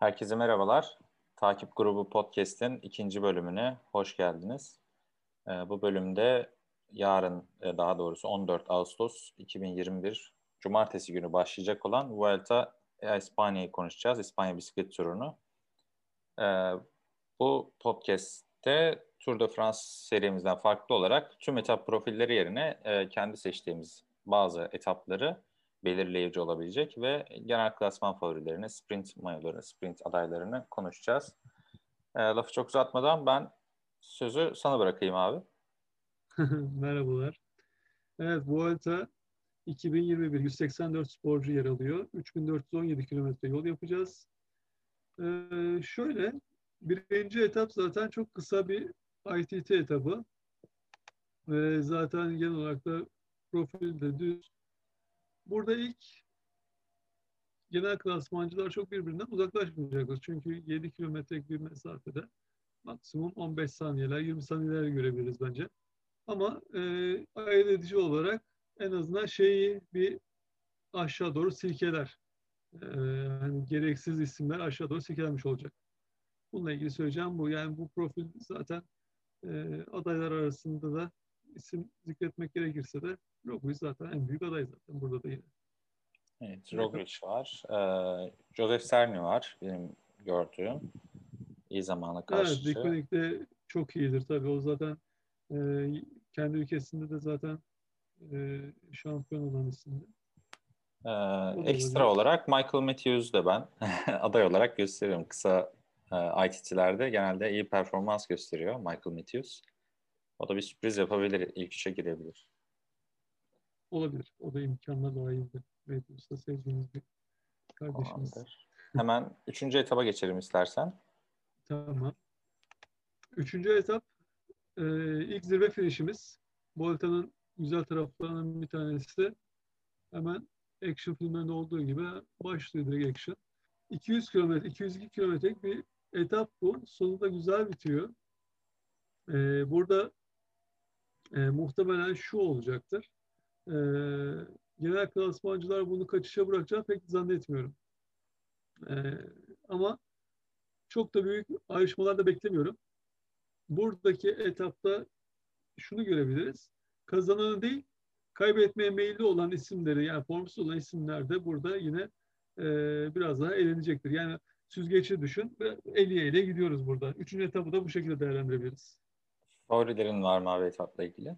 Herkese merhabalar. Takip Grubu Podcast'in ikinci bölümüne hoş geldiniz. Ee, bu bölümde yarın, e, daha doğrusu 14 Ağustos 2021 Cumartesi günü başlayacak olan Vuelta a İspanya'yı konuşacağız. İspanya bisiklet turunu. Ee, bu podcast'te Tour de France serimizden farklı olarak tüm etap profilleri yerine e, kendi seçtiğimiz bazı etapları belirleyici olabilecek ve genel klasman favorilerini, sprint mayoları, sprint adaylarını konuşacağız. E, lafı çok uzatmadan ben sözü sana bırakayım abi. Merhabalar. Evet bu Vuelta 2021 184 sporcu yer alıyor. 3417 kilometre yol yapacağız. Ee, şöyle birinci etap zaten çok kısa bir ITT etabı. Ve zaten genel olarak da profilde düz Burada ilk genel klasmancılar çok birbirinden uzaklaşmayacaklar. Çünkü 7 kilometrelik bir mesafede maksimum 15 saniyeler, 20 saniyeler görebiliriz bence. Ama e, ayırt edici olarak en azından şeyi bir aşağı doğru silkeler. E, yani gereksiz isimler aşağı doğru silkelenmiş olacak. Bununla ilgili söyleyeceğim bu. Yani bu profil zaten e, adaylar arasında da isim zikretmek gerekirse de Roglic zaten en büyük aday zaten burada da yine. Evet, Roglic var. Ee, Joseph Serni var benim gördüğüm. İyi zamana karşı. Evet, Dikonik de çok iyidir tabii. O zaten e, kendi ülkesinde de zaten e, şampiyon olan isimdi. Ee, ekstra olabilir. olarak Michael Matthews de ben aday olarak gösteriyorum. Kısa e, ITT'lerde genelde iyi performans gösteriyor Michael Matthews. O da bir sürpriz yapabilir. İlk üçe girebilir. Olabilir. O da imkanla dahildir. Matthews'da sevdiğimiz bir kardeşimiz. Tamamdır. Hemen üçüncü etaba geçelim istersen. Tamam. Üçüncü etap e, ilk zirve finişimiz. Volta'nın güzel taraflarının bir tanesi hemen action filmlerinde olduğu gibi başlıyor direkt action. 200 kilometre, 202 kilometrelik bir etap bu. Sonunda güzel bitiyor. Ee, burada e, muhtemelen şu olacaktır. E, genel klasmancılar bunu kaçışa bırakacağını pek zannetmiyorum. E, ama çok da büyük ayrışmalar da beklemiyorum. Buradaki etapta şunu görebiliriz. Kazananı değil, kaybetmeye meyilli olan isimleri yani formsuz olan isimler de burada yine e, biraz daha eğlenecektir. Yani süzgeci düşün ve eliye ele gidiyoruz burada. Üçüncü etabı da bu şekilde değerlendirebiliriz. Favorilerin var mı abi etapla ilgili?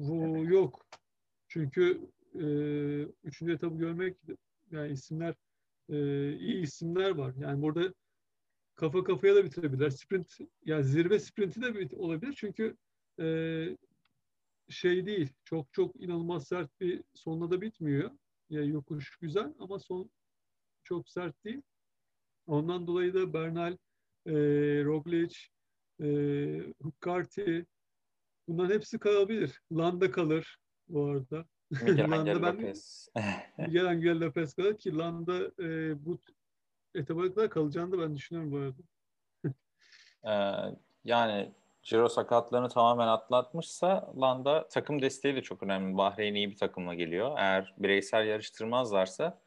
Bu evet. yok. Çünkü e, üçüncü etabı görmek yani isimler e, iyi isimler var. Yani burada kafa kafaya da bitirebilirler. Sprint yani zirve sprinti de olabilir. Çünkü e, şey değil. Çok çok inanılmaz sert bir sonla da bitmiyor. Yani yokuş güzel ama son çok sert değil. Ondan dolayı da Bernal, e, Roglic, e, Hukkarti bunların hepsi kalabilir. Landa kalır bu arada. Angel Lopez. Miguel Angel Lopez kalır ki Landa e, bu etaba kadar kalacağını da ben düşünüyorum bu arada. ee, yani Ciro sakatlarını tamamen atlatmışsa Landa takım desteği de çok önemli. Bahreyn iyi bir takımla geliyor. Eğer bireysel yarıştırmazlarsa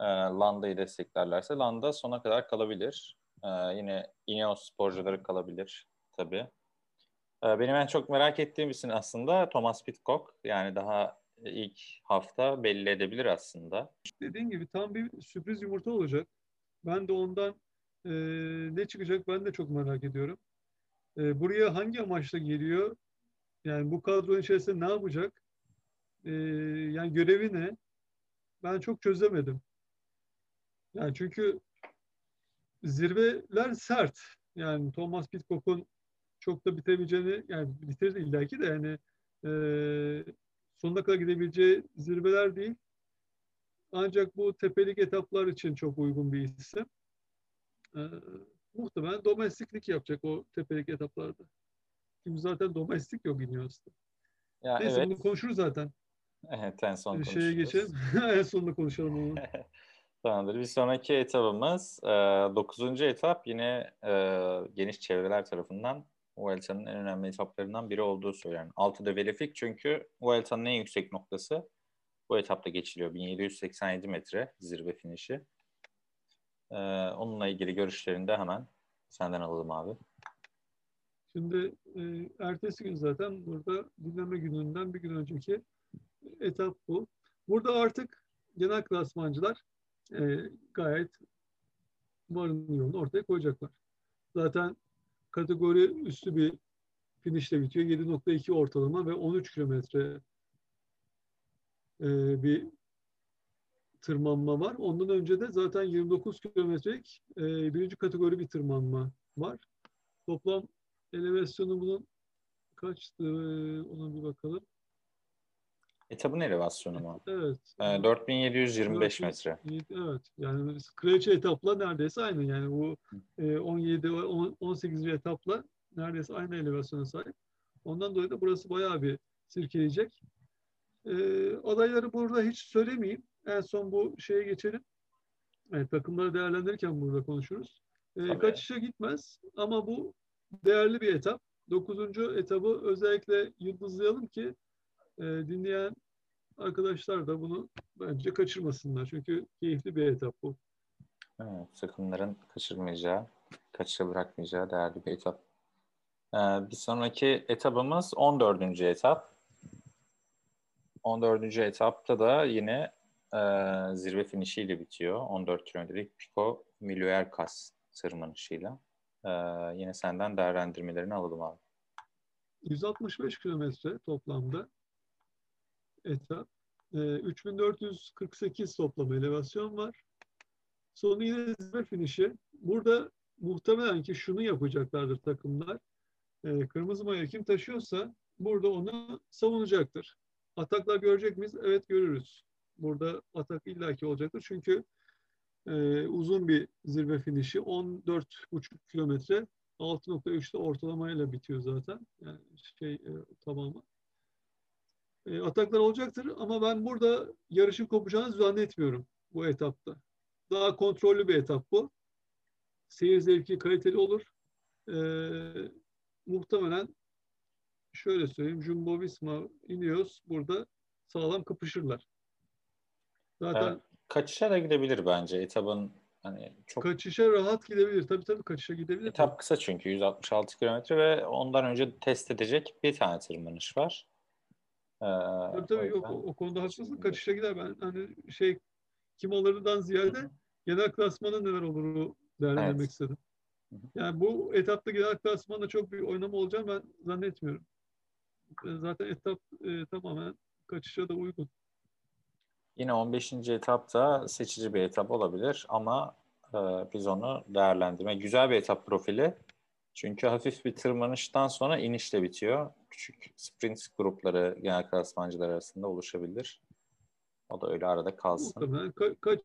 e, Landa'yı desteklerlerse Landa sona kadar kalabilir. E, yine Ineos sporcuları kalabilir tabii. E, benim en çok merak ettiğim isim aslında Thomas Pitcock. Yani daha ilk hafta belli edebilir aslında. Dediğin gibi tam bir sürpriz yumurta olacak. Ben de ondan e, ne çıkacak ben de çok merak ediyorum. E, buraya hangi amaçla geliyor? Yani bu kadronun içerisinde ne yapacak? E, yani görevi ne? Ben çok çözemedim. Yani çünkü zirveler sert. Yani Thomas Pitcock'un çok da bitebileceğini yani bitirir illaki de yani e, sonuna kadar gidebileceği zirveler değil. Ancak bu tepelik etaplar için çok uygun bir isim. E, muhtemelen domestiklik yapacak o tepelik etaplarda. Çünkü zaten domestik yok Ineos'ta. Ya Neyse evet. bunu konuşuruz zaten. Evet en son konuşuruz. Şeye geçelim. en sonunda konuşalım onu. Tamamdır. Bir sonraki etabımız e, 9. etap yine e, geniş çevreler tarafından Vuelta'nın en önemli etaplarından biri olduğu söylenen. Altıda Velefik çünkü Vuelta'nın en yüksek noktası bu etapta geçiliyor. 1787 metre zirve finişi. Ee, onunla ilgili görüşlerini de hemen senden alalım abi. Şimdi e, ertesi gün zaten burada dinleme gününden bir gün önceki etap bu. Burada artık genel klasmancılar e, gayet varın yolunu ortaya koyacaklar. Zaten kategori üstü bir finişle bitiyor. 7.2 ortalama ve 13 kilometre e, bir tırmanma var. Ondan önce de zaten 29 kilometrelik e, birinci kategori bir tırmanma var. Toplam elevasyonu bunun kaçtı? Ona bir bakalım. Etabın elevasyonu mu? Evet. Ee, 4725 metre. Evet. Yani kraliçe etapla neredeyse aynı. Yani bu e, 17 ve 18. etapla neredeyse aynı elevasyona sahip. Ondan dolayı da burası bayağı bir sirkeleyecek. E, adayları burada hiç söylemeyeyim. En son bu şeye geçelim. Evet, takımları değerlendirirken burada konuşuruz. E, kaçışa gitmez ama bu değerli bir etap. Dokuzuncu etabı özellikle yıldızlayalım ki e, dinleyen arkadaşlar da bunu bence kaçırmasınlar. Çünkü keyifli bir etap bu. Evet, takımların kaçırmayacağı, kaçışa bırakmayacağı değerli bir etap. Ee, bir sonraki etabımız 14. etap. 14. etapta da yine e, zirve finişiyle bitiyor. 14 kilometrelik Pico Miluercas tırmanışıyla. Ee, yine senden değerlendirmelerini alalım abi. 165 kilometre toplamda etap. E, 3448 toplam elevasyon var. Sonu yine zirve finişi. Burada muhtemelen ki şunu yapacaklardır takımlar. E, kırmızı maya kim taşıyorsa burada onu savunacaktır. Ataklar görecek miyiz? Evet görürüz. Burada atak illaki olacaktır. Çünkü e, uzun bir zirve finişi. 14,5 kilometre 6.3'te ortalamayla bitiyor zaten. Yani şey e, tamamı. E, ataklar olacaktır ama ben burada yarışın kopacağını zannetmiyorum bu etapta. Daha kontrollü bir etap bu. Seyir zevki kaliteli olur. E, muhtemelen şöyle söyleyeyim Jumbo Visma, Ineos burada sağlam kapışırlar. Zaten evet, kaçışa da gidebilir bence. Etabın hani çok kaçışa rahat gidebilir. Tabii tabii kaçışa gidebilir. Etap kısa çünkü 166 kilometre ve ondan önce test edecek bir tane tırmanış var. Ee, tabii tabii o, o konuda haklısın. Kaçışa gider. Ben hani şey kim alırdan ziyade genel klasmanın neler olur değerlendirmek evet. istedim. Yani bu etapta genel klasmanda çok bir oynama olacağını ben zannetmiyorum. Zaten etap e, tamamen kaçışa da uygun. Yine 15. etapta seçici bir etap olabilir ama e, biz onu değerlendirme. Güzel bir etap profili. Çünkü hafif bir tırmanıştan sonra inişle bitiyor. Küçük sprint grupları genel klasmancılar arasında oluşabilir. O da öyle arada kalsın. Muhtemelen ka-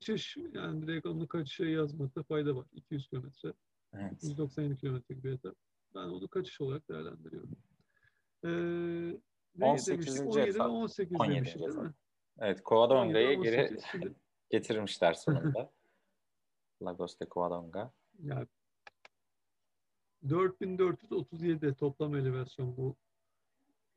kaçış yani direkt onu kaçışa yazmakta fayda var. 200 kilometre. Evet. 197 kilometrelik bir etap. Ben onu kaçış olarak değerlendiriyorum. Ee, 18. 17 etap. 18 17. demiştik değil mi? Evet, Covadonga'yı geri getirmişler sonunda. Lagos de Covadonga. Yani 4437 toplam elevasyon bu.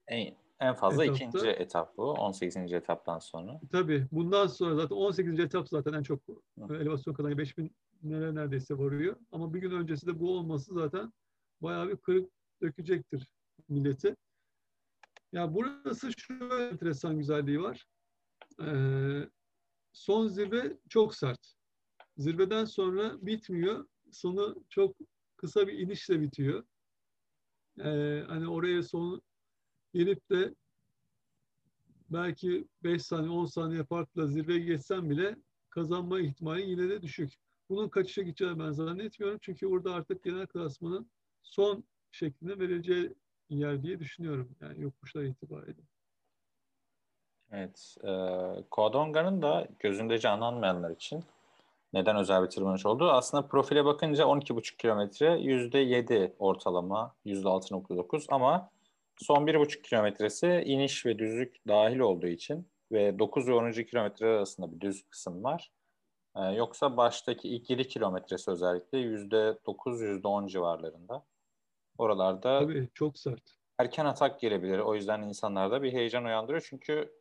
En, en fazla etapta. ikinci etap bu. 18. etaptan sonra. Tabii. Bundan sonra zaten 18. etap zaten en çok Hı. elevasyon kadar 5000 nere neredeyse varıyor. Ama bir gün öncesi de bu olması zaten bayağı bir kırık dökecektir milleti. Ya burası şöyle enteresan güzelliği var. Ee, son zirve çok sert. Zirveden sonra bitmiyor. Sonu çok kısa bir inişle bitiyor. Ee, hani oraya son gelip de belki 5 saniye 10 saniye farkla zirveye geçsem bile kazanma ihtimali yine de düşük. Bunun kaçışa gideceğini ben zannetmiyorum. Çünkü burada artık genel klasmanın son şeklinde vereceği yer diye düşünüyorum. Yani yokuşlar itibariyle. Evet. E, Kodonga'nın da gözünde canlanmayanlar için neden özel bir tırmanış oldu? Aslında profile bakınca 12,5 kilometre %7 ortalama %6.9 ama son 1,5 kilometresi iniş ve düzlük dahil olduğu için ve 9 ve 10. kilometre arasında bir düz kısım var. Ee, yoksa baştaki ilk 7 kilometresi özellikle %9, %10 civarlarında. Oralarda Tabii çok sert. Erken atak gelebilir. O yüzden insanlarda bir heyecan uyandırıyor. Çünkü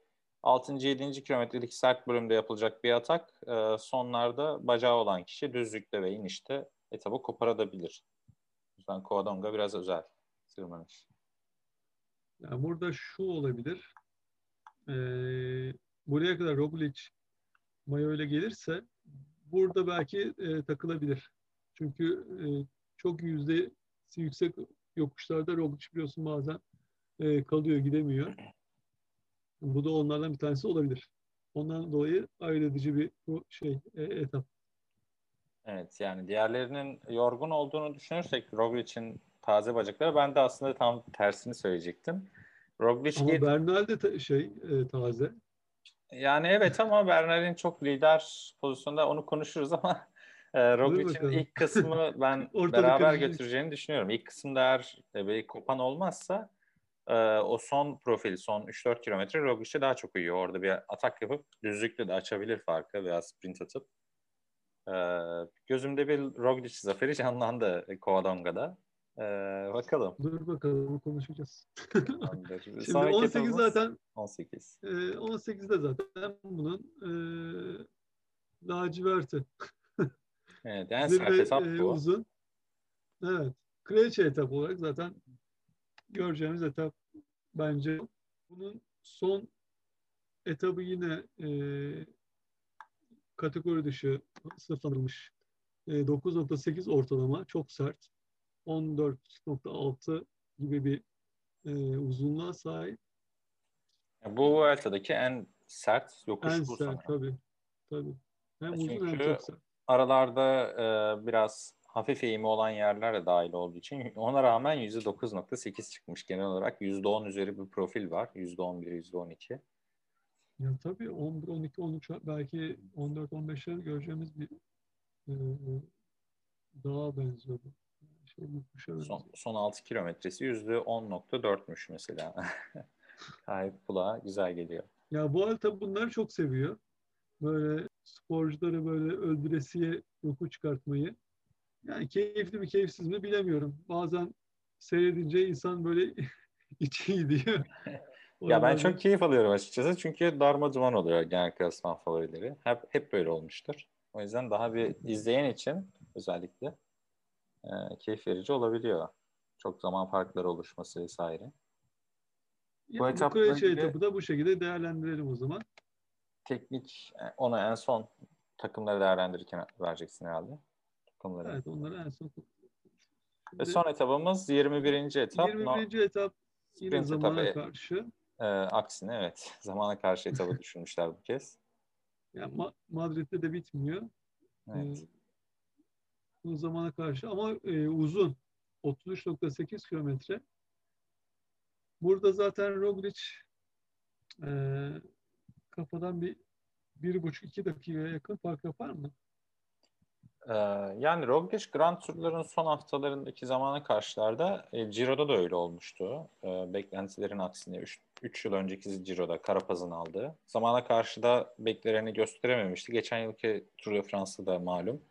6. 7. kilometrelik sert bölümde yapılacak bir atak e, sonlarda bacağı olan kişi düzlükte ve inişte etabı koparabilir. O yüzden Covadonga biraz özel tırmanış. Yani burada şu olabilir. Ee, buraya kadar Roglic Mayo ile gelirse burada belki e, takılabilir. Çünkü e, çok yüzde yüksek yokuşlarda Roglic biliyorsun bazen e, kalıyor, gidemiyor. Bu da onlardan bir tanesi olabilir. Ondan dolayı ayırt edici bir şey e, etap. Evet yani diğerlerinin yorgun olduğunu düşünürsek Roglic'in taze bacakları ben de aslında tam tersini söyleyecektim. Roglic ama Bernal de ta- şey e, taze. Yani evet ama Bernal'in çok lider pozisyonda onu konuşuruz ama e, Roglic'in ilk kısmı ben beraber götüreceğini düşünüyorum. İlk kısımda eğer e, bir kopan olmazsa e, o son profili, son 3-4 kilometre Roglic'e daha çok uyuyor. Orada bir atak yapıp düzlükle de açabilir farkı veya sprint atıp. E, gözümde bir Roglic zaferi canlandı Covadonga'da. Ee, bakalım. Dur bakalım konuşacağız. Şimdi Sonraki 18 zaten 18. E, 18'de zaten bunun e, laciverti. evet, en sert etap e, bu. Uzun. Evet. Kraliçe etap olarak zaten göreceğimiz etap bence. Bunun son etabı yine e, kategori dışı sınıflandırılmış. E, 9.8 ortalama çok sert. 14.6 gibi bir e, uzunluğa sahip. Bu Vuelta'daki en sert yokuş en bu sert, sanırım. Tabii, tabii. Hem Çünkü uzun hem çok sert. aralarda e, biraz hafif eğimi olan yerler de dahil olduğu için ona rağmen %9.8 çıkmış. Genel olarak %10 üzeri bir profil var. %11, %12. Ya tabii 11, 12, 13 belki 14, 15'ler göreceğimiz bir e, dağa benziyor bu. Son, son 6 kilometresi %10.4'müş mesela. Gayet kulağa güzel geliyor. Ya bu arada bunları çok seviyor. Böyle sporcuları böyle öldüresiye yoku çıkartmayı. Yani keyifli mi keyifsiz mi bilemiyorum. Bazen seyredince insan böyle içi gidiyor. ya ben çok keyif alıyorum açıkçası çünkü darma duman oluyor genel klasman favorileri. Hep, hep böyle olmuştur. O yüzden daha bir izleyen için özellikle e, keyif verici olabiliyor. Çok zaman farkları oluşması vesaire. Yani bu ilgili etabı da bu şekilde değerlendirelim o zaman. Teknik e, onu en son takımları değerlendirirken vereceksin herhalde. Takımları. Evet onları en son. Şimdi, Ve son etabımız 21. etap. 21. No, etap yine zamana etabı, karşı. E, aksine evet. Zamana karşı etabı düşünmüşler bu kez. Yani Ma- Madrid'de de bitmiyor. Evet. Ee, bu zamana karşı ama e, uzun. 33.8 kilometre. Burada zaten Roglic e, kafadan bir bir buçuk iki dakikaya yakın fark yapar mı? Ee, yani Roglic Grand Tour'ların son haftalarındaki zamana karşılarda e, Ciro'da da öyle olmuştu. E, beklentilerin aksine 3 yıl önceki Ciro'da Karapaz'ın aldığı. Zamana karşı da beklereni gösterememişti. Geçen yılki Tour de France'da da malum.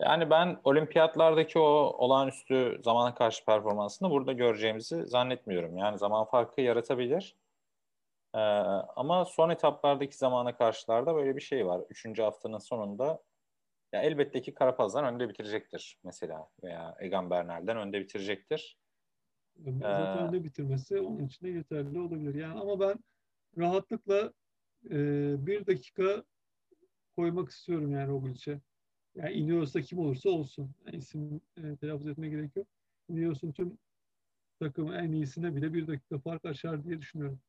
Yani ben olimpiyatlardaki o olağanüstü zamana karşı performansını burada göreceğimizi zannetmiyorum. Yani zaman farkı yaratabilir. Ee, ama son etaplardaki zamana karşılarda böyle bir şey var. Üçüncü haftanın sonunda ya elbette ki Karapaz'dan önde bitirecektir mesela veya Egan Bernal'den önde bitirecektir. Zaten ee, önde bitirmesi onun için de yeterli olabilir. Yani ama ben rahatlıkla e, bir dakika koymak istiyorum yani Roglic'e. Yani iniyorsa kim olursa olsun. Yani isim e, telaffuz etmeye gerek yok. Ineos'un tüm takımı en iyisine bile bir dakika fark açar diye düşünüyorum.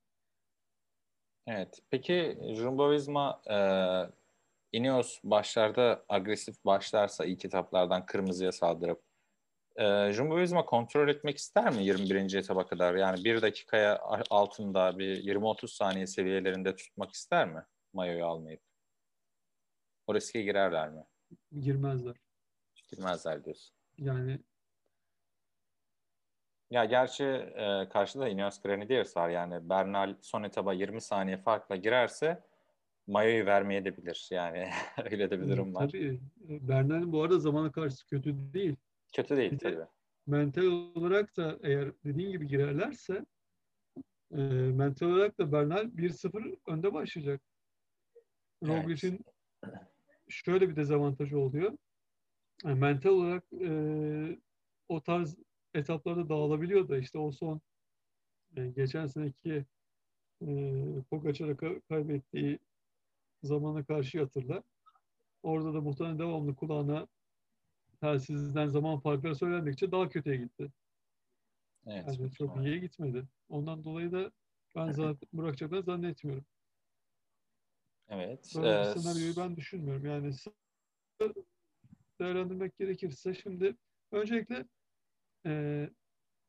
Evet. Peki Jumbo Visma e, Ineos başlarda agresif başlarsa ilk etaplardan kırmızıya saldırıp e, Jumbo Visma kontrol etmek ister mi 21. etaba kadar? Yani bir dakikaya altında bir 20-30 saniye seviyelerinde tutmak ister mi mayoyu almayıp? O riske girerler mi? girmezler. Girmezler diyorsun. Yani ya gerçi e, karşıda Ineos Grenadiers var. Yani Bernal son etaba 20 saniye farkla girerse mayoyu vermeye de bilir. Yani öyle de bir durum var. Tabii. Bernal'in bu arada zamana karşı kötü değil. Kötü değil bir tabii. mental olarak da eğer dediğin gibi girerlerse e, mental olarak da Bernal 1-0 önde başlayacak. Roglic'in evet. şöyle bir dezavantajı oluyor. Yani mental olarak e, o tarz etaplarda dağılabiliyor da işte o son e, geçen seneki e, Pogacar'a kaybettiği zamana karşı hatırla. Orada da muhtemelen devamlı kulağına telsizden zaman farkları söylendikçe daha kötüye gitti. Evet, yani çok iyiye gitmedi. Ondan dolayı da ben zaten bırakacaklarını zannetmiyorum. Evet. Böyle ee, bir senaryoyu ben düşünmüyorum. Yani değerlendirmek gerekirse şimdi öncelikle e,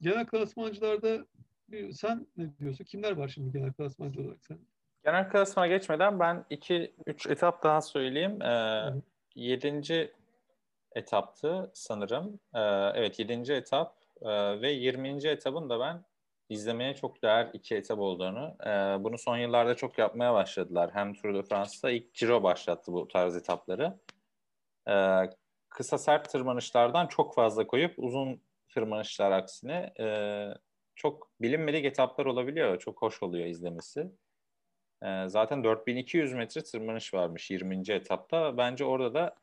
genel klasmancılarda sen ne diyorsun? Kimler var şimdi genel klasmancı olarak sen? Genel klasmana geçmeden ben 2-3 etap daha söyleyeyim. Ee, 7. etaptı sanırım. Ee, evet 7. etap ee, ve 20. etabın da ben izlemeye çok değer iki etap olduğunu. Ee, bunu son yıllarda çok yapmaya başladılar. Hem Tour de France'da ilk Giro başlattı bu tarz etapları. Ee, kısa sert tırmanışlardan çok fazla koyup uzun tırmanışlar aksine e, çok bilinmedik etaplar olabiliyor. Çok hoş oluyor izlemesi. E, zaten 4200 metre tırmanış varmış 20. etapta. Bence orada da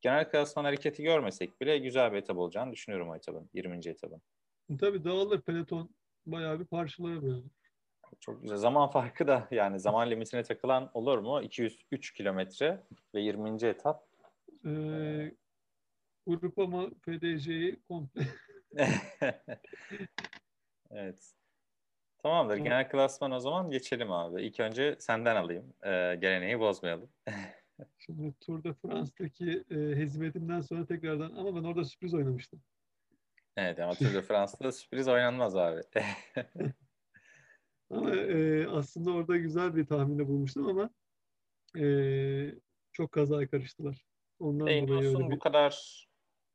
genel klasman hareketi görmesek bile güzel bir etap olacağını düşünüyorum o etabın, 20. etabın. Tabii dağılır peloton bayağı bir parçalara bölünür. Çok güzel. Zaman farkı da yani zaman limitine takılan olur mu? 203 kilometre ve 20. etap. Ee, Grupama FDC'yi komple. evet. Tamamdır. Genel klasman o zaman geçelim abi. İlk önce senden alayım. Ee, geleneği bozmayalım. Şimdi Tour de France'daki e, hizmetimden sonra tekrardan ama ben orada sürpriz oynamıştım. Evet ama Tour de France'da sürpriz oynanmaz abi. ama e, aslında orada güzel bir tahminde bulmuştum ama e, çok kazaya karıştılar. Ondan Değil dolayı öyle bir... bu kadar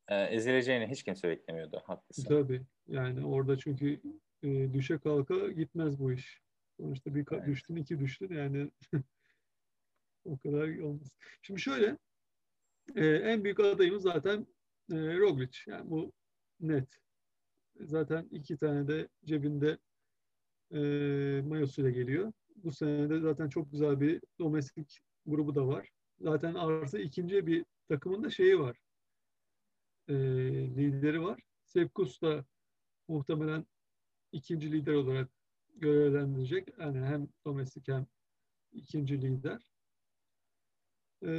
e, ezileceğini hiç kimse beklemiyordu. Haklısın. Tabii. Yani orada çünkü e, düşe kalka gitmez bu iş. Sonuçta bir evet. düştün iki düştün yani o kadar olmaz. Şimdi şöyle e, en büyük adayımız zaten e, Roglic. Yani bu net. Zaten iki tane de cebinde e, mayosuyla geliyor. Bu sene de zaten çok güzel bir domestik grubu da var. Zaten artı ikinci bir takımın da şeyi var. E, lideri var. Sepkus da muhtemelen ikinci lider olarak görevlendirecek. Yani hem domestik hem ikinci lider. E,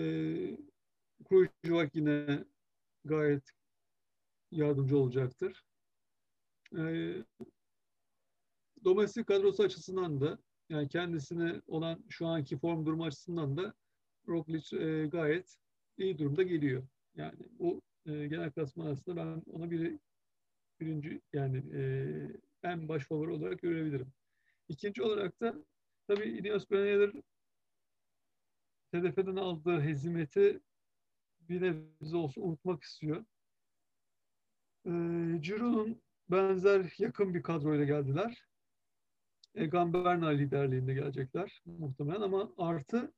Krujovak yine gayet yardımcı olacaktır. E, domestik kadrosu açısından da yani kendisine olan şu anki form durumu açısından da Roglic e, gayet iyi durumda geliyor. Yani bu e, genel klasman arasında ben ona bir birinci yani e, en baş favori olarak görebilirim. İkinci olarak da tabii Ineos Grenadier TDF'den aldığı hezimeti bir nebze olsun unutmak istiyor. E, Ciro'nun benzer yakın bir kadroyla geldiler. Egan Bernal liderliğinde gelecekler muhtemelen ama artı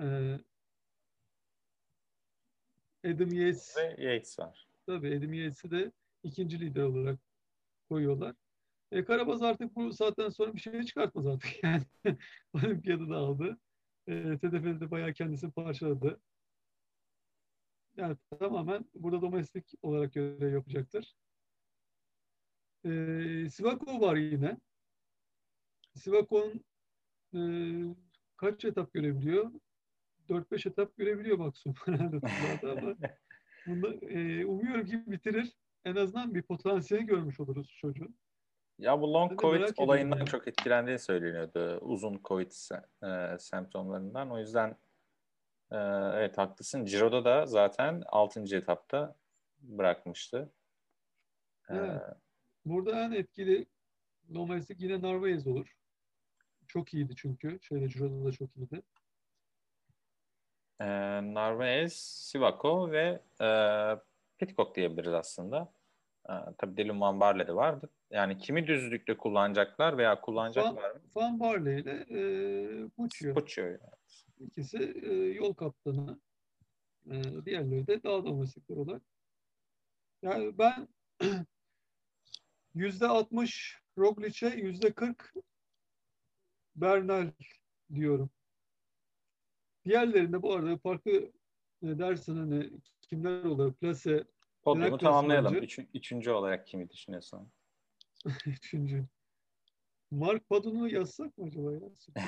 e, Adam Yates ve Yates var. Tabii Adam Yates'i de ikinci lider olarak koyuyorlar. E, Karabaz artık bu saatten sonra bir şey çıkartmaz artık yani. Olimpiyada da aldı. E, TDF'de de bayağı kendisini parçaladı. Yani tamamen burada domestik olarak görev yapacaktır. E, Sivakov var yine. Sivakov'un e, kaç etap görebiliyor? 4-5 etap görebiliyor maksimum ama bunda, e, umuyorum ki bitirir. En azından bir potansiyel görmüş oluruz çocuğun. Ya bu long COVID olayından yani. çok etkilendiği söyleniyordu. Uzun COVID e, semptomlarından. O yüzden e, evet haklısın. Ciro'da da zaten 6. etapta bırakmıştı. E, evet. Ee, Burada en etkili domestik yine Narvaez olur. Çok iyiydi çünkü. Şöyle Ciro'da da çok iyiydi. E, Narvaez, Sivako ve e, Pitcock diyebiliriz aslında. E, tabii Dylan Van Barle de vardı. Yani kimi düzlükte kullanacaklar veya kullanacaklar mı? Van Barle ile e, Puccio. Puccio evet. İkisi e, yol kaptanı. E, diğerleri de dağ domestikler olarak. Yani ben yüzde altmış Roglic'e yüzde kırk Bernal diyorum. Diğerlerinde bu arada farklı ne dersin hani kimler olur? Plase Podyumu tamamlayalım. Üç, üçüncü olarak kimi düşünüyorsun? üçüncü. Mark Padun'u yazsak mı acaba?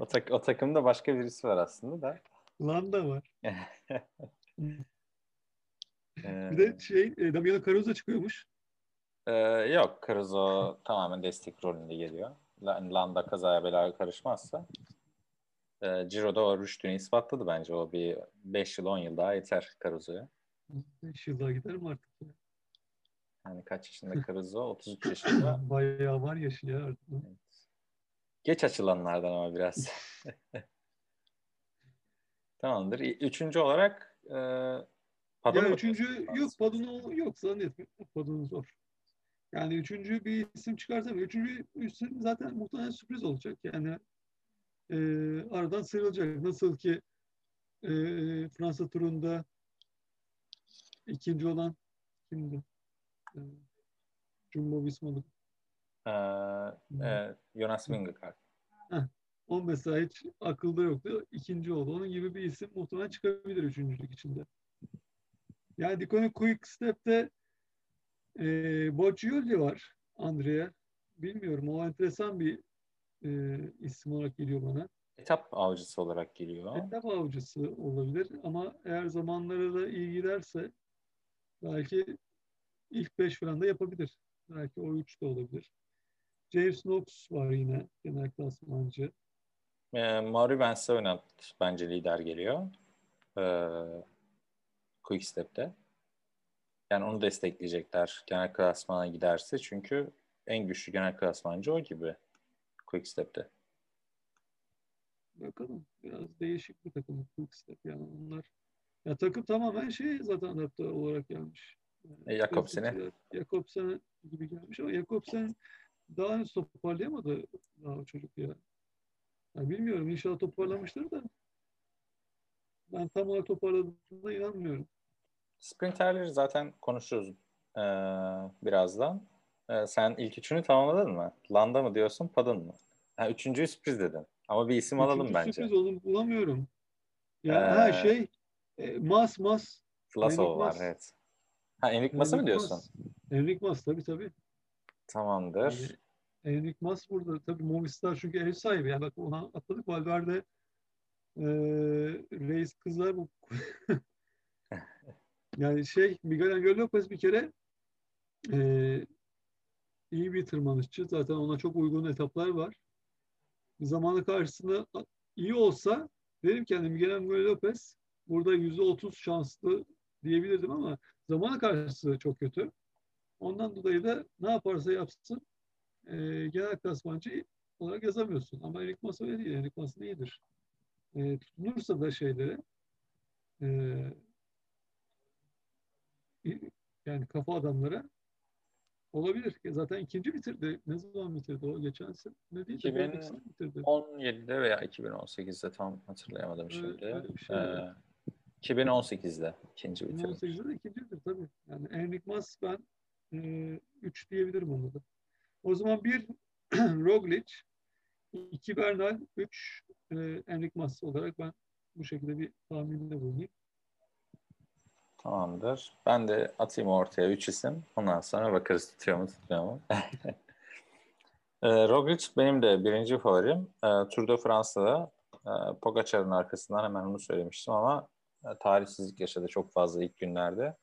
O, tak, o takımda başka birisi var aslında da. Landa var. Ee, Bir de şey e, Damiano Caruso çıkıyormuş. e, yok, Caruso tamamen destek rolünde geliyor. La- Landa kazaya belaya karışmazsa. E, Ciro'da o rüştünü ispatladı bence. O bir 5 yıl 10 yıl daha yeter Caruso'ya. 5 yıl daha giderim artık. ya. Yani kaç yaşında Caruso? 33 yaşında. Bayağı var yaşı ya artık. Geç açılanlardan ama biraz. Tamamdır. Üçüncü olarak e, Padon Ya üçüncü yok Padun'u yok zannetmiyorum. Padun zor. Yani üçüncü bir isim çıkartamıyor. Üçüncü isim zaten muhtemelen sürpriz olacak. Yani e, aradan sıyrılacak. Nasıl ki e, Fransa turunda ikinci olan kimdi? E, Jumbo Visma'lı. Ee, e, Jonas Vingegaard. O mesela hiç akılda yoktu. İkinci oldu. Onun gibi bir isim muhtemelen çıkabilir üçüncülük içinde. Yani Dikone Quick Step'te e, Boccioli var Andrea. Bilmiyorum. O enteresan bir e, isim olarak geliyor bana. Etap avcısı olarak geliyor. Etap avcısı olabilir ama eğer zamanları da iyi giderse belki ilk beş falan da yapabilir. Belki o üç de olabilir. James Knox var yine genel klasmancı. E, Mauri Vansevenant bence lider geliyor. E, Quick Step'te. Yani onu destekleyecekler genel klasmana giderse. Çünkü en güçlü genel klasmancı o gibi. Quick Step'te. Bakalım. Biraz değişik bir takım Quickstep yani onlar. Ya takım tamamen şey zaten adapte olarak gelmiş. E, Jakobsen'e. Jakobsen gibi gelmiş ama Jakobsen daha henüz toparlayamadı daha o çocuk ya. ya. Bilmiyorum inşallah toparlamıştır da ben tam olarak toparladığına inanmıyorum. Sprinterleri zaten konuşuruz e, birazdan. E, sen ilk üçünü tamamladın mı? Landa mı diyorsun, Padın mı? Ha, üçüncüyü sürpriz dedin. Ama bir isim alalım Üçüncü bence. sürpriz olur bulamıyorum. Ya Ee, ha şey e, Mas Mas Enric var evet. Ha Enric Mas'ı mı diyorsun? Mas. Enric Mas tabii tabii. Tamamdır. Enric Mas burada tabii Movistar çünkü ev sahibi. Yani bak ona atladık Valverde e, reis kızlar bu. yani şey Miguel Angel Lopez bir kere e, iyi bir tırmanışçı. Zaten ona çok uygun etaplar var. Zamanı karşısında iyi olsa derim ki hani Miguel Angel Lopez burada yüzde otuz şanslı diyebilirdim ama zamanı karşısı çok kötü. Ondan dolayı da ne yaparsa yapsın e, genel klasmancı olarak yazamıyorsun. Ama Erik Mas öyle değil. Erik Mas iyidir. E, tutunursa da şeylere e, yani kafa adamlara olabilir. Zaten ikinci bitirdi. Ne zaman bitirdi o? Geçen sene ne değil de 2000 önceki sene bitirdi. 17'de veya 2018'de tam hatırlayamadım şimdi. öyle bir şey Ee. 2018'de ikinci bitirmiş. 2018'de de ikincidir tabii. Yani Enric Mas ben 3 diyebilirim onu da. O zaman bir Roglic, iki Bernal, üç e, Enric Mas olarak ben bu şekilde bir tahminde bulunayım. Tamamdır. Ben de atayım ortaya 3 isim. Ondan sonra bakarız tutuyor mu tutmuyor mu. e, Roglic benim de birinci favorim. E, Tour de France'da e, Pogacar'ın arkasından hemen onu söylemiştim ama e, tarihsizlik yaşadı çok fazla ilk günlerde.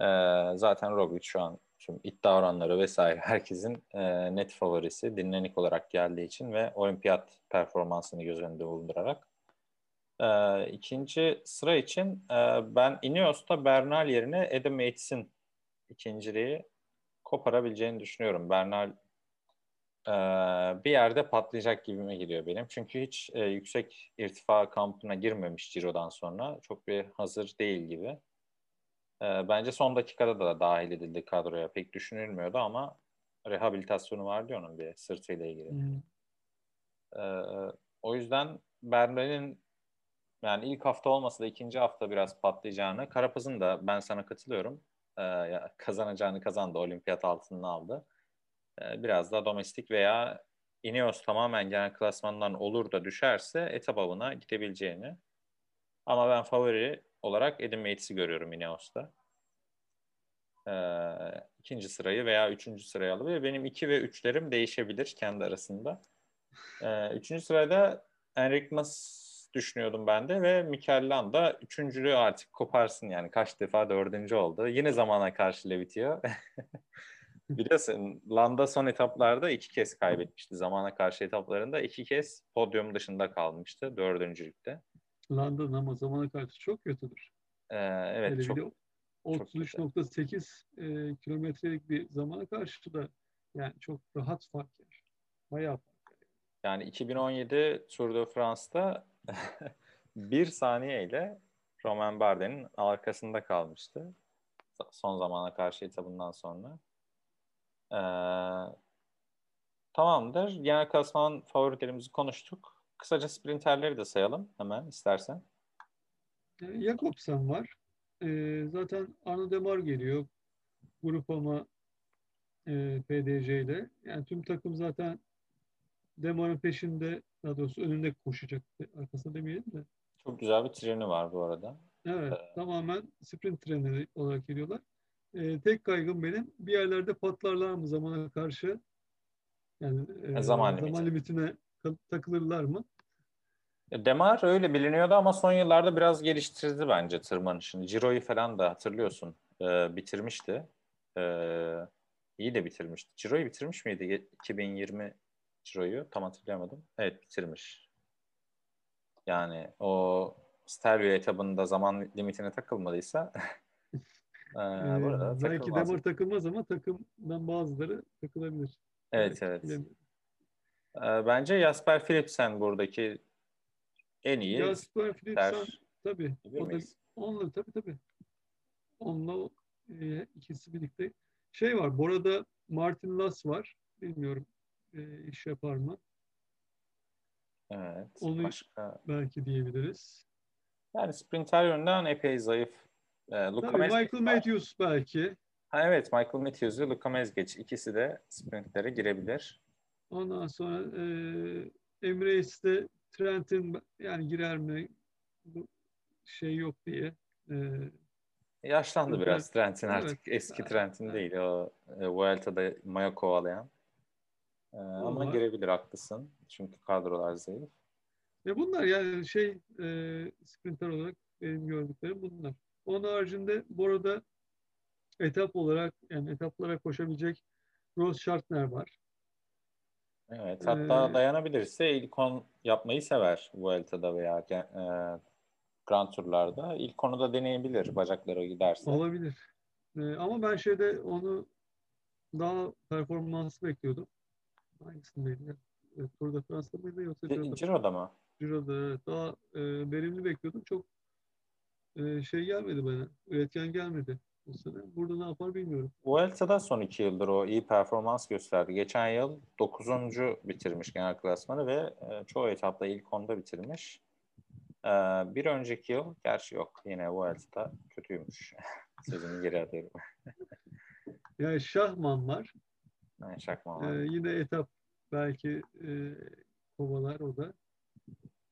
E, zaten Roglic şu an tüm iddia oranları vesaire herkesin e, net favorisi dinlenik olarak geldiği için ve olimpiyat performansını göz önünde bulundurarak. Ee, ikinci sıra için e, ben Ineos'ta Bernal yerine Adam Yates'in ikinciliği koparabileceğini düşünüyorum. Bernal e, bir yerde patlayacak gibime gidiyor benim. Çünkü hiç e, yüksek irtifa kampına girmemiş Ciro'dan sonra. Çok bir hazır değil gibi. E, bence son dakikada da dahil edildi kadroya. Pek düşünülmüyordu ama rehabilitasyonu vardı onun bir sırtıyla ilgili. Hmm. Ee, o yüzden Bernal'in yani ilk hafta olmasa da ikinci hafta biraz patlayacağını, Karapaz'ın da ben sana katılıyorum. Ya kazanacağını kazandı, olimpiyat altını aldı. Ee, biraz da domestik veya Ineos tamamen genel klasmandan olur da düşerse etap avına gidebileceğini. Ama ben favori olarak Adam Yates'i görüyorum Ineos'ta. Ee, ikinci sırayı veya üçüncü sırayı alabilir. Benim iki ve üçlerim değişebilir kendi arasında. Ee, üçüncü sırada Enric Mas düşünüyordum ben de ve Mikel Landa üçüncülüğü artık koparsın yani kaç defa dördüncü oldu. Yine zamana karşı bitiyor. Biliyorsun Landa son etaplarda iki kez kaybetmişti. Zamana karşı etaplarında iki kez podyum dışında kalmıştı dördüncülükte. Landa'nın ama zamana karşı çok kötüdür. Ee, evet Hele çok 33.8 e, kilometrelik bir zamana karşı da yani çok rahat fark yer. Bayağı fark yer. Yani 2017 Tour de France'da bir saniyeyle Romain Bardet'in arkasında kalmıştı. Son zamana karşı etabından sonra. Ee, tamamdır. Genel klasman favorilerimizi konuştuk. Kısaca sprinterleri de sayalım hemen istersen. Jakobsen var. Ee, zaten Arno Demar geliyor. Grupama e, PDC ile. Yani tüm takım zaten Demar'ın peşinde daha doğrusu önünde koşacak. Arkasında demeyelim de. Çok güzel bir treni var bu arada. Evet. Ee, tamamen sprint treni olarak geliyorlar. Ee, tek kaygım benim bir yerlerde patlarlar mı zamana karşı? Yani e, zaman, limiti. zaman limitine takılırlar mı? Demar öyle biliniyordu ama son yıllarda biraz geliştirdi bence tırmanışını. Ciro'yu falan da hatırlıyorsun e, bitirmişti. E, iyi de bitirmişti. Ciro'yu bitirmiş miydi 2020 Ciro'yu? Tam hatırlayamadım. Evet bitirmiş. Yani o Stelvio etabında zaman limitine takılmadıysa ee, ee, belki Demar takılmaz ama takımdan bazıları takılabilir. Evet evet. Ee, bence Jasper Philipsen buradaki en iyi. Jasper Philipsen tabii. O da, onunla tabii tabii. Onunla e, ikisi birlikte. Şey var. Bora'da Martin Lass var. Bilmiyorum e, iş yapar mı? Evet. Onu başka... belki diyebiliriz. Yani sprinter yönden epey zayıf. E, Luka Tabii, Michael Matthews belki. Ha, evet Michael Matthews ve Luka Mezgeç ikisi de sprintlere girebilir. Ondan sonra e, Emirates'te Trent'in yani girer mi bu şey yok diye. E, Yaşlandı evet. biraz Trent'in artık. Evet. Eski Trent'in evet. değil. O e, Vuelta'da maya kovalayan. E, ama girebilir haklısın. Çünkü kadrolar zayıf. Ya bunlar yani şey e, sprinter olarak benim gördüklerim bunlar. Onun haricinde bu arada etap olarak yani etaplara koşabilecek Ross Schartner var. Evet, hatta ee, dayanabilirse ilk on yapmayı sever Vuelta'da veya e, Grand Tur'larda. İlk konuda deneyebilir bacakları giderse. Olabilir. Ee, ama ben şeyde onu daha performanslı bekliyordum. Hangisindeydi? E, Tour de France'da mıydı yoksa Ciro'da? Ciro'da mı? Ciro'da evet. Daha e, verimli bekliyordum. Çok e, şey gelmedi bana. Üretken gelmedi bu sene. Burada ne yapar bilmiyorum. Vuelta'da son iki yıldır o iyi performans gösterdi. Geçen yıl 9. bitirmiş genel klasmanı ve e, çoğu etapta ilk onda bitirmiş. E, bir önceki yıl, gerçi yok yine Vuelta'da kötüymüş. Sözümü geri atıyorum. yani Şahman var. Yani Şahman var. Ee, yine etap belki e, kovalar o da.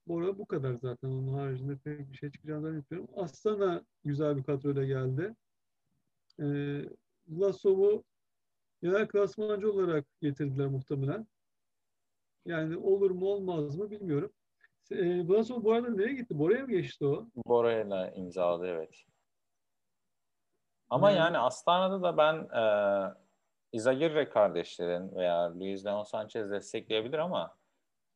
Bora bu kadar zaten. Onun haricinde pek bir şey çıkacağını zannetmiyorum. Astana güzel bir kadroyla geldi. E, Vlasov'u genel klasmancı olarak getirdiler muhtemelen. Yani olur mu olmaz mı bilmiyorum. E, Vlasov bu arada nereye gitti? Bora'ya mı geçti o? Bora'yla imzaladı evet. Ama yani, yani Astana'da da ben e, Izagirre kardeşlerin veya Luis Leon Sanchez destekleyebilir ama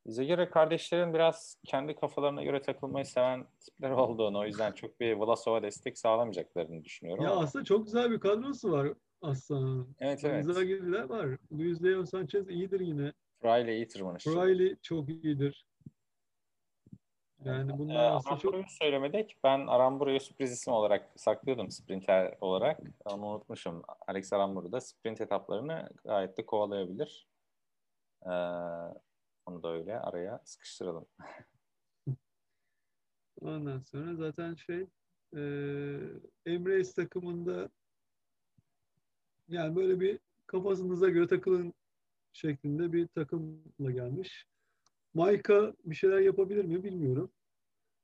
Izagirre kardeşlerin biraz kendi kafalarına göre takılmayı seven tipler olduğunu o yüzden çok bir Vlasov'a destek sağlamayacaklarını düşünüyorum. Ya ama. aslında çok güzel bir kadrosu var aslında. Evet evet. Izagirre'ler var. Luis Leon Sanchez iyidir yine. Riley iyi tırmanışçı. Riley çok iyidir. Yani bunlar ee, aslında çok... söylemedik. Ben Aramburu'yu sürpriz isim olarak saklıyordum sprinter olarak. Onu unutmuşum. Alex Aramburu da sprint etaplarını gayet de kovalayabilir. Ee, onu da öyle araya sıkıştıralım. Ondan sonra zaten şey e, Emre'yiz takımında yani böyle bir kafasınıza göre takılın şeklinde bir takımla gelmiş. Maika bir şeyler yapabilir mi bilmiyorum.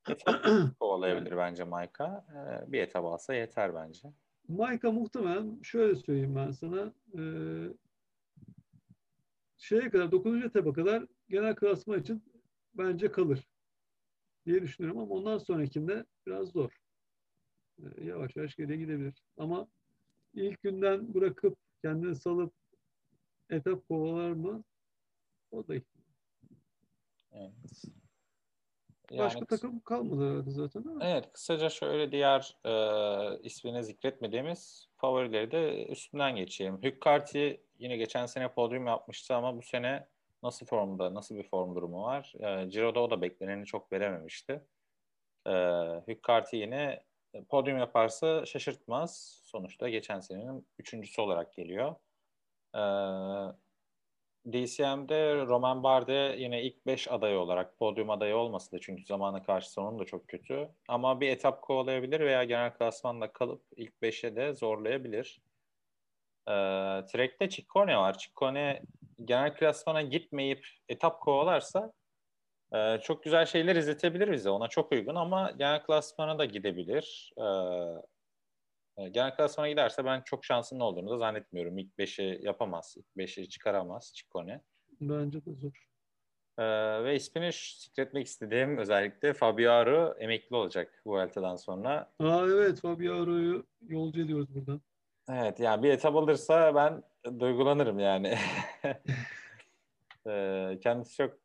Kovalayabilir bence Maika. Ee, bir etap alsa yeter bence. Maika muhtemelen şöyle söyleyeyim ben sana. E, şeye kadar 9. etapa kadar genel klasman için bence kalır diye düşünüyorum ama ondan sonrakinde biraz zor. E, yavaş yavaş geriye gidebilir. Ama ilk günden bırakıp kendini salıp etap kovalar mı? O da. Evet. Başka takım kalmadı herhalde zaten ama. Evet, kısaca şöyle diğer e, ismini zikretmediğimiz favorileri de üstünden geçeyim. Hükkarti yine geçen sene podyum yapmıştı ama bu sene nasıl formda, nasıl bir form durumu var? E, Ciro'da o da bekleneni çok verememişti. E, Hükkarti yine podyum yaparsa şaşırtmaz. Sonuçta geçen senenin üçüncüsü olarak geliyor. E, DCM'de Roman Barde yine ilk 5 adayı olarak podyum adayı olmasa da çünkü zamana karşı sonun da çok kötü. Ama bir etap kovalayabilir veya genel klasmanda kalıp ilk 5'e de zorlayabilir. Ee, Trek'te Ciccone var. Ciccone genel klasmana gitmeyip etap kovalarsa e, çok güzel şeyler izletebilir bize. Ona çok uygun ama genel klasmana da gidebilir. Ee, e, genel klasmana giderse ben çok şansının olduğunu da zannetmiyorum. İlk 5'i yapamaz. İlk 5'i çıkaramaz Ciccone. Bence de zor. Ee, ve ismini zikretmek istediğim özellikle Fabio Aru emekli olacak bu Vuelta'dan sonra. Aa evet Fabio Aru'yu yolcu ediyoruz buradan. Evet yani bir etap alırsa ben duygulanırım yani. ee, kendisi çok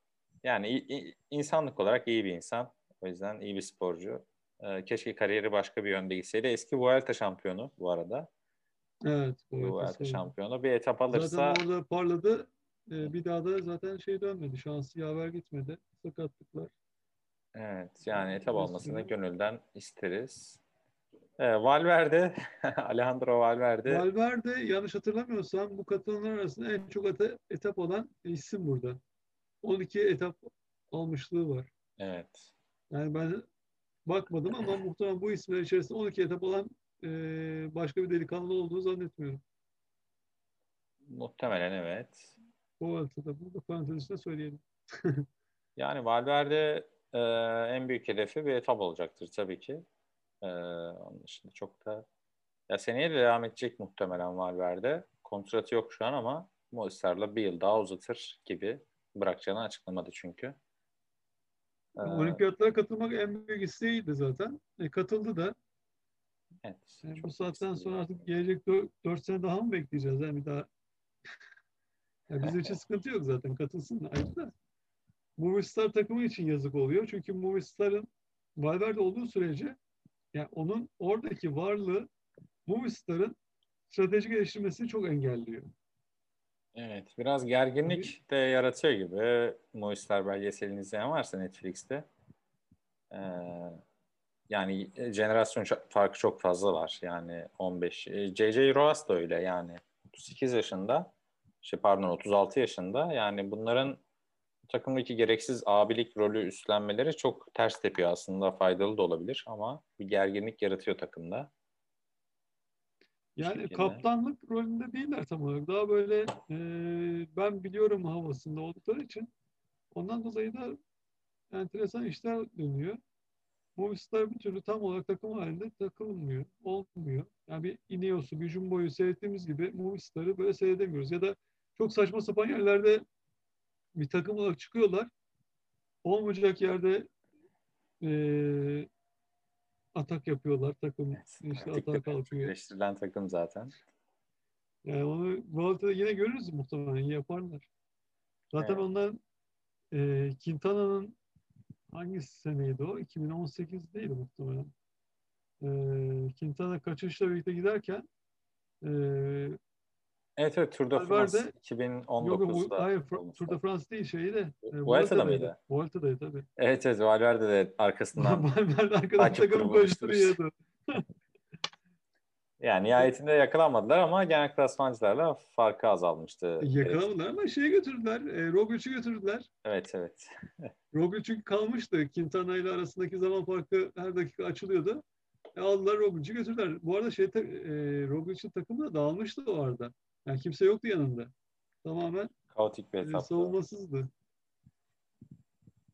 yani insanlık olarak iyi bir insan. O yüzden iyi bir sporcu. Ee, keşke kariyeri başka bir yönde gitseydi. Eski Vuelta şampiyonu bu arada. Evet. Vuelta şampiyonu. Bir etap alırsa... Zaten orada parladı. Ee, bir daha da zaten şey dönmedi. Şansı yaver gitmedi. Sakatlıklar. Evet. Yani etap olmasını gönülden isteriz. Ee, Valverde, Alejandro Valverde. Valverde yanlış hatırlamıyorsam bu katılanlar arasında en çok etap olan isim burada. 12 etap almışlığı var. Evet. Yani ben bakmadım ama muhtemelen bu isimler içerisinde 12 etap olan e, başka bir delikanlı olduğunu zannetmiyorum. Muhtemelen evet. O altıda burada parantez içinde söyleyelim. yani Valverde e, en büyük hedefi bir etap olacaktır tabii ki. E, onun dışında çok da ya seneye de devam edecek muhtemelen Valverde. Kontratı yok şu an ama Movistar'la bir yıl daha uzatır gibi bırakacağını açıklamadı çünkü. Ee, Olimpiyatlara katılmak en büyük isteğiydi zaten. E, katıldı da. Evet. Yani bu saatten sonra artık gelecek 4 sene daha mı bekleyeceğiz? Yani bir daha yani bizim için sıkıntı yok zaten. Katılsın ayrı da. Movistar takımı için yazık oluyor. Çünkü Movistar'ın Valverde olduğu sürece yani onun oradaki varlığı Movistar'ın strateji geliştirmesini çok engelliyor. Evet, biraz gerginlik de yaratıyor gibi. Movistar belgeselini izleyen varsa Netflix'te. Ee, yani jenerasyon farkı çok fazla var. Yani 15. J.J. Roas da öyle yani. 38 yaşında. Şey pardon 36 yaşında. Yani bunların takımdaki gereksiz abilik rolü üstlenmeleri çok ters tepiyor aslında. Faydalı da olabilir ama bir gerginlik yaratıyor takımda. Yani kaptanlık rolünde değiller tam olarak. Daha böyle e, ben biliyorum havasında oldukları için ondan dolayı da enteresan işler dönüyor. Movistar bir türlü tam olarak takım halinde takılmıyor. Olmuyor. Yani bir Ineos'u, bir Jumbo'yu seyrettiğimiz gibi Movistar'ı böyle seyredemiyoruz. Ya da çok saçma sapan yerlerde bir takım olarak çıkıyorlar. Olmayacak yerde e, atak yapıyorlar takım evet, işte atak kalkıyor. Eleştirilen takım zaten. Yani onu Vuelta'da yine görürüz muhtemelen yaparlar. Zaten evet. onlar e, Quintana'nın hangi seneydi o? 2018 değil muhtemelen. E, Quintana kaçışla birlikte giderken e, Evet evet Tour de France 2019'da. Yok, hayır Tour de France değil şeyi de. E, Vuelta'da mıydı? Vuelta'daydı tabii. Evet evet Valverde de arkasından Valverde arkadan takım koşturuyordu. yani nihayetinde yakalanmadılar ama genel klasmancılarla farkı azalmıştı. Yakalanmadılar ama şeye götürdüler. E, Roglic'i götürdüler. Evet evet. Roglic çünkü kalmıştı. Quintana ile arasındaki zaman farkı her dakika açılıyordu. E, aldılar Roglic'i götürdüler. Bu arada şey, e, Roglic'in takımı da dağılmıştı o arada. Yani kimse yoktu yanında. Tamamen Kaotik bir e, etaptı. savunmasızdı.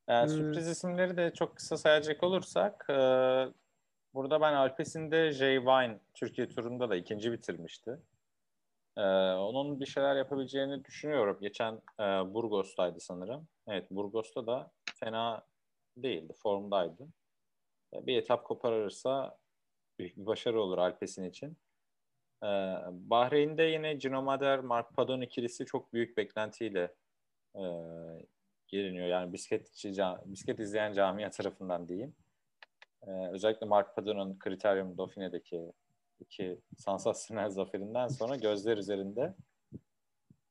Yani Ee, sürpriz isimleri de çok kısa sayacak olursak e, burada ben Alpes'in de Jay Vine Türkiye turunda da ikinci bitirmişti. E, onun bir şeyler yapabileceğini düşünüyorum. Geçen e, Burgos'taydı sanırım. Evet Burgos'ta da fena değildi, formdaydı. E, bir etap koparırsa büyük bir başarı olur Alpes'in için. E, Bahreyn'de yine Gino Mader, Mark Padon ikilisi çok büyük beklentiyle e, geliniyor. Yani bisikletçi, bisiklet izleyen camia tarafından diyeyim. Ee, özellikle Mark Padon'un Kriterium Dauphine'deki iki sansasyonel zaferinden sonra gözler üzerinde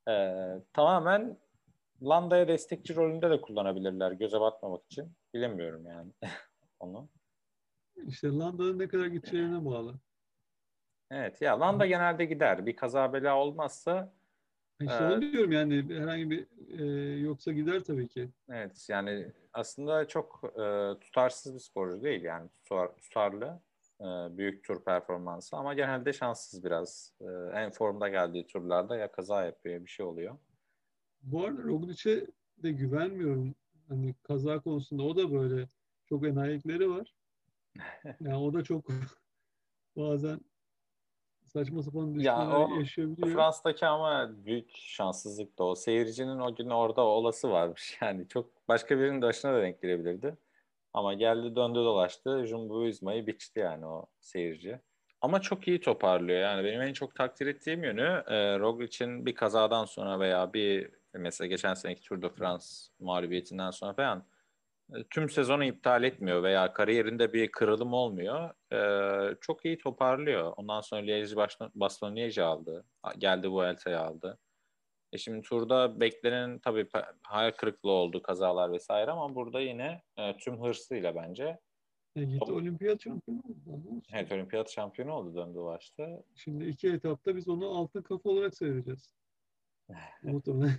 ee, tamamen Landa'ya destekçi rolünde de kullanabilirler göze batmamak için. Bilemiyorum yani onu. İşte Landa'nın ne kadar gideceğine bağlı. Evet ya Landa genelde gider. Bir kaza bela olmazsa İşte Evet. onu diyorum yani herhangi bir e, yoksa gider tabii ki. Evet yani aslında çok e, tutarsız bir sporcu değil yani tutar, tutarlı e, büyük tur performansı ama genelde şanssız biraz. E, en formda geldiği turlarda ya kaza yapıyor ya bir şey oluyor. Bu arada Roglic'e de güvenmiyorum. Hani kaza konusunda o da böyle çok enayilikleri var. Yani o da çok bazen saçma sapan düşmeler o yaşayabiliyor. Fransa'daki ama büyük şanssızlık da o. Seyircinin o gün orada olası varmış. Yani çok başka birinin başına da denk gelebilirdi. Ama geldi döndü dolaştı. Jumbo biçti yani o seyirci. Ama çok iyi toparlıyor. Yani benim en çok takdir ettiğim yönü e, Roglic'in bir kazadan sonra veya bir mesela geçen seneki Tour de France mağlubiyetinden sonra falan tüm sezonu iptal etmiyor veya kariyerinde bir kırılım olmuyor. E, çok iyi toparlıyor. Ondan sonra Liège Baston Liège aldı. Geldi Vuelta'yı aldı. E şimdi turda beklenen tabii hayal kırıklığı oldu kazalar vesaire ama burada yine e, tüm hırsıyla bence E, gitti olimpiyat şampiyonu oldu. evet olimpiyat şampiyonu oldu döndü dolaştı. Şimdi iki etapta biz onu altın kafa olarak seyredeceğiz. Muhtemelen.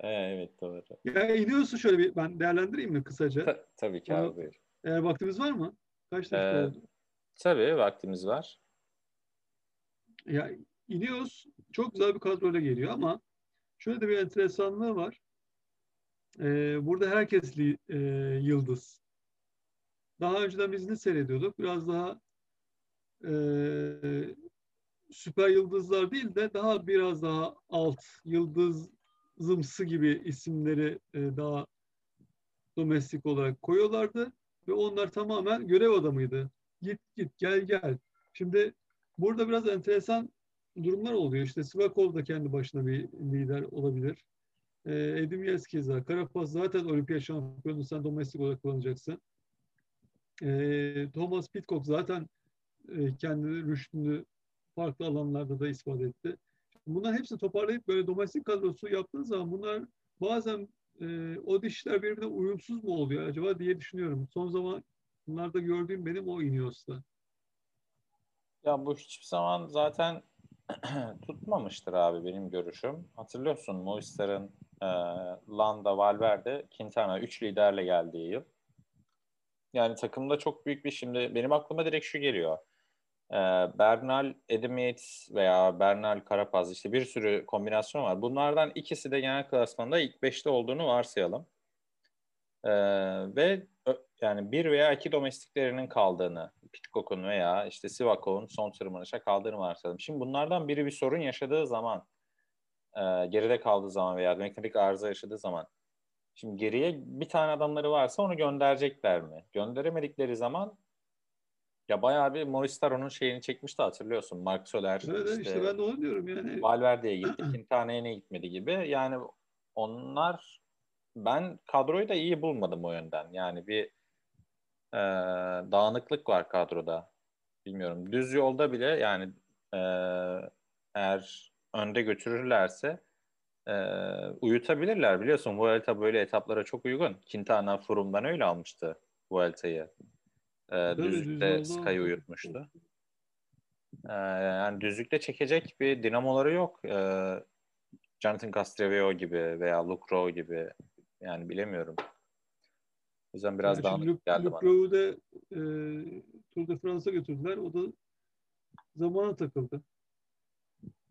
Evet doğru. ya iniyorsun şöyle bir ben değerlendireyim mi kısaca? Ta- tabii ki abi. buyur. Eğer vaktimiz var mı? Kaç dakika Ee, oldu? Tabii vaktimiz var. Ya iniyoruz. Çok güzel bir kadroyla geliyor ama şöyle de bir enteresanlığı var. Ee, burada herkes li- e, yıldız. Daha önceden biz ne seyrediyorduk? Biraz daha e, süper yıldızlar değil de daha biraz daha alt yıldızımsı gibi isimleri e, daha domestik olarak koyuyorlardı ve onlar tamamen görev adamıydı. Git git gel gel. Şimdi burada biraz enteresan durumlar oluyor. İşte Sivakov da kendi başına bir lider olabilir. Ee, Edim Yeskeza, Karapaz zaten olimpiyat şampiyonu sen domestik olarak kullanacaksın. Ee, Thomas Pitcock zaten e, kendi rüştünü farklı alanlarda da ispat etti. Bunların hepsini toparlayıp böyle domestik kadrosu yaptığın zaman bunlar bazen e, o dişler birbirine uyumsuz mu oluyor acaba diye düşünüyorum. Son zamanlarda gördüğüm benim o Ineos'ta. Ya bu hiçbir zaman zaten tutmamıştır abi benim görüşüm. Hatırlıyorsun Movistar'ın e, Landa, Valverde, Quintana 3 liderle geldiği yıl. Yani takımda çok büyük bir şimdi benim aklıma direkt şu geliyor. E, Bernal, Adam Yates veya Bernal Karapaz işte bir sürü kombinasyon var. Bunlardan ikisi de genel klasmanda ilk 5'te olduğunu varsayalım. E, ve yani bir veya iki domestiklerinin kaldığını, Pitcock'un veya işte Sivakov'un son tırmanışa kaldığını varsayalım. Şimdi bunlardan biri bir sorun yaşadığı zaman, e, geride kaldığı zaman veya mekanik arıza yaşadığı zaman, şimdi geriye bir tane adamları varsa onu gönderecekler mi? Gönderemedikleri zaman ya bayağı bir Movistar onun şeyini çekmişti hatırlıyorsun. Mark Soler Evet işte, işte ben de onu diyorum yani. Valverde'ye gitti, Quintana'ya gitmedi gibi. Yani onlar ben kadroyu da iyi bulmadım o yönden. Yani bir e, dağınıklık var kadroda. Bilmiyorum. Düz yolda bile yani e, eğer önde götürürlerse e, uyutabilirler. Biliyorsun Vuelta böyle etaplara çok uygun. Quintana Froome'dan öyle almıştı Vuelta'yı. E, düz düzlükte Sky'ı uyutmuştu. E, yani düzlükte çekecek bir dinamoları yok. E, Jonathan Castreveo gibi veya Luke Rowe gibi yani bilemiyorum. O yüzden biraz Yani daha Luke, geldi Luke bana. Rowe'u da e, Tour de France'a götürdüler. O da zamana takıldı.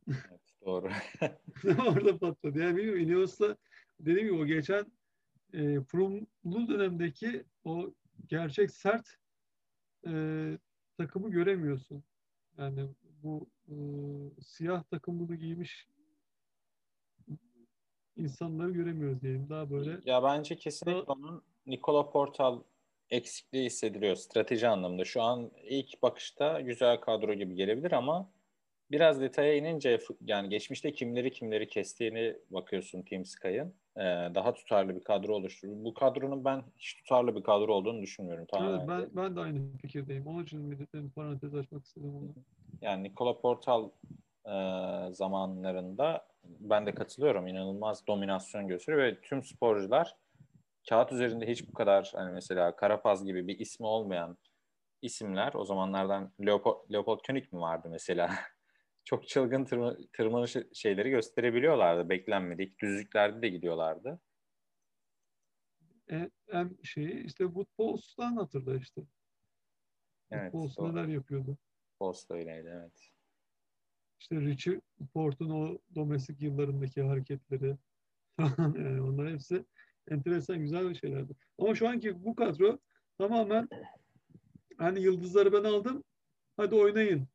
Evet, Doğru. Orada patladı. Yani bilmiyorum Ineos'la dediğim gibi o geçen e, From'lu dönemdeki o gerçek sert e, takımı göremiyorsun. Yani bu e, siyah takımını giymiş insanları göremiyoruz diyelim. Daha böyle Ya bence kesinlikle onun Nikola Portal eksikliği hissediliyor strateji anlamında. Şu an ilk bakışta güzel kadro gibi gelebilir ama biraz detaya inince yani geçmişte kimleri kimleri kestiğini bakıyorsun Team Sky'ın. Ee, daha tutarlı bir kadro oluşturuyor. Bu kadronun ben hiç tutarlı bir kadro olduğunu düşünmüyorum. Evet, ben, ben de aynı fikirdeyim. Onun için bir parantez açmak istedim onu. Yani Nikola Portal e, zamanlarında ben de katılıyorum. İnanılmaz dominasyon gösteriyor ve tüm sporcular kağıt üzerinde hiç bu kadar hani mesela Karapaz gibi bir ismi olmayan isimler o zamanlardan Leopold, Leopold König mi vardı mesela? Çok çılgın tırma, tırmanış şeyleri gösterebiliyorlardı. Beklenmedik. Düzlüklerde de gidiyorlardı. E, en şeyi işte Wood Post'tan hatırla işte. Evet. Post neler yapıyordu. Post öyleydi evet. İşte Richie Port'un o domestik yıllarındaki hareketleri yani onlar hepsi enteresan güzel bir şeylerdi. Ama şu anki bu kadro tamamen hani yıldızları ben aldım hadi oynayın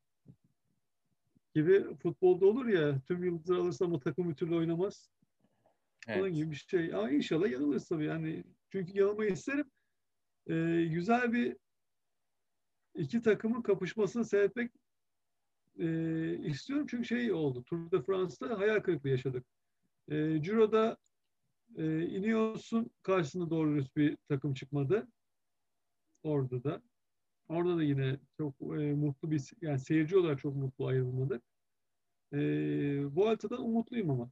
gibi futbolda olur ya tüm yıldızları alırsam o takım bir türlü oynamaz. Evet. Onun gibi bir şey. Ama inşallah yanılırız tabii. Yani çünkü yanılmayı isterim. Ee, güzel bir iki takımın kapışmasını seyretmek e, istiyorum. Çünkü şey oldu. Tour de France'da hayal kırıklığı yaşadık. E, Ciro'da e, Ineos'un karşısında doğru dürüst bir takım çıkmadı. Orada da. Orada da yine çok e, mutlu bir, yani seyirci olarak çok mutlu ayrılmadık. E, bu haftadan umutluyum ama.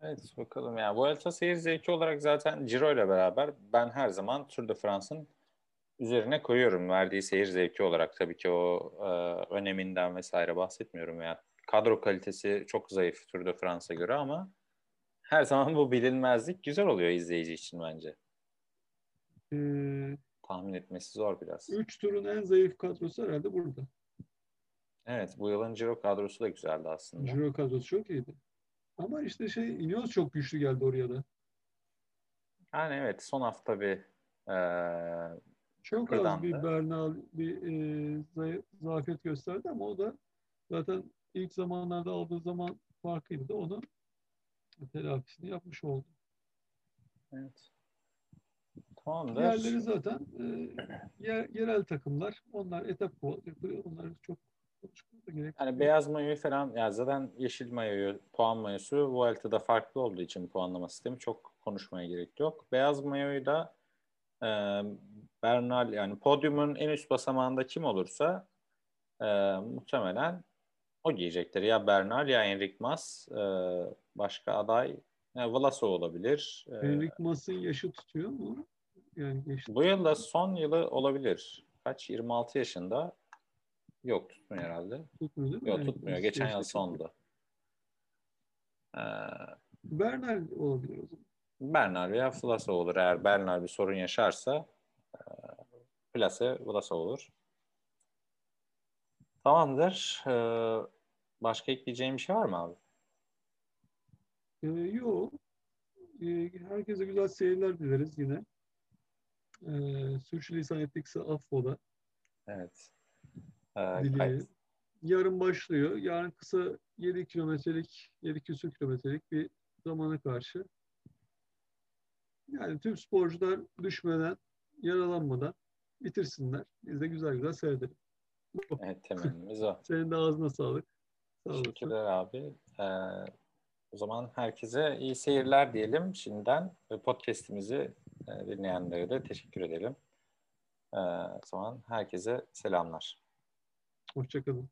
Evet bakalım ya. Bu Vuelta seyir zevki olarak zaten Ciro ile beraber ben her zaman Tour de France'ın üzerine koyuyorum. Verdiği seyir zevki olarak tabii ki o e, öneminden vesaire bahsetmiyorum ya. Kadro kalitesi çok zayıf Tour de France'a göre ama her zaman bu bilinmezlik güzel oluyor izleyici için bence. Ee, Tahmin etmesi zor biraz. Üç turun en zayıf kadrosu herhalde burada. Evet bu yılın Ciro kadrosu da güzeldi aslında. Ciro kadrosu çok iyiydi. Ama işte şey Ineos çok güçlü geldi oraya da. Yani evet son hafta bir e, çok az bir Bernal bir e, zafiyet gösterdi ama o da zaten ilk zamanlarda aldığı zaman farkıydı onu telafisini yapmış oldu. Evet. Tamamdır. Diğerleri zaten e, yer, yerel takımlar. Onlar etap. Onlar çok Yani beyaz mayoyu falan ya zaten yeşil mayoyu puan mayosu Vuelta'da farklı olduğu için puanlama sistemi çok konuşmaya gerek yok. Beyaz mayoyu da e, Bernal yani podyumun en üst basamağında kim olursa e, muhtemelen o giyecektir. Ya Bernal ya Enric Mas e, başka aday yani Vlaso olabilir. E, Enric Mas'ın yaşı tutuyor mu? Yani geçti. Bu yılda son yılı olabilir. Kaç? 26 yaşında. Yok tutmuyor herhalde. Tutmuyor değil mi? Yok tutmuyor. Geçen yıl sondu. Ee, Bernal olabilir o zaman. Bernal veya Flasa olur. Eğer Bernal bir sorun yaşarsa e, Flasa, Flasa olur. Tamamdır. Ee, başka ekleyeceğim bir şey var mı abi? Ee, yok. Ee, herkese güzel seyirler dileriz yine. Ee, sürçülisan ettikse affola. Evet. Ee, Yarın başlıyor. Yarın kısa 7 kilometrelik, 7 küsur kilometrelik bir zamana karşı. Yani tüm sporcular düşmeden, yaralanmadan bitirsinler. Biz de güzel güzel seyredelim. Evet temennimiz o. Senin de ağzına sağlık. Sağ Teşekkürler abi. Ee, o zaman herkese iyi seyirler diyelim şimdiden. Podcast'imizi e, dinleyenlere de teşekkür edelim. Ee, o zaman herkese selamlar. Hoşçakalın.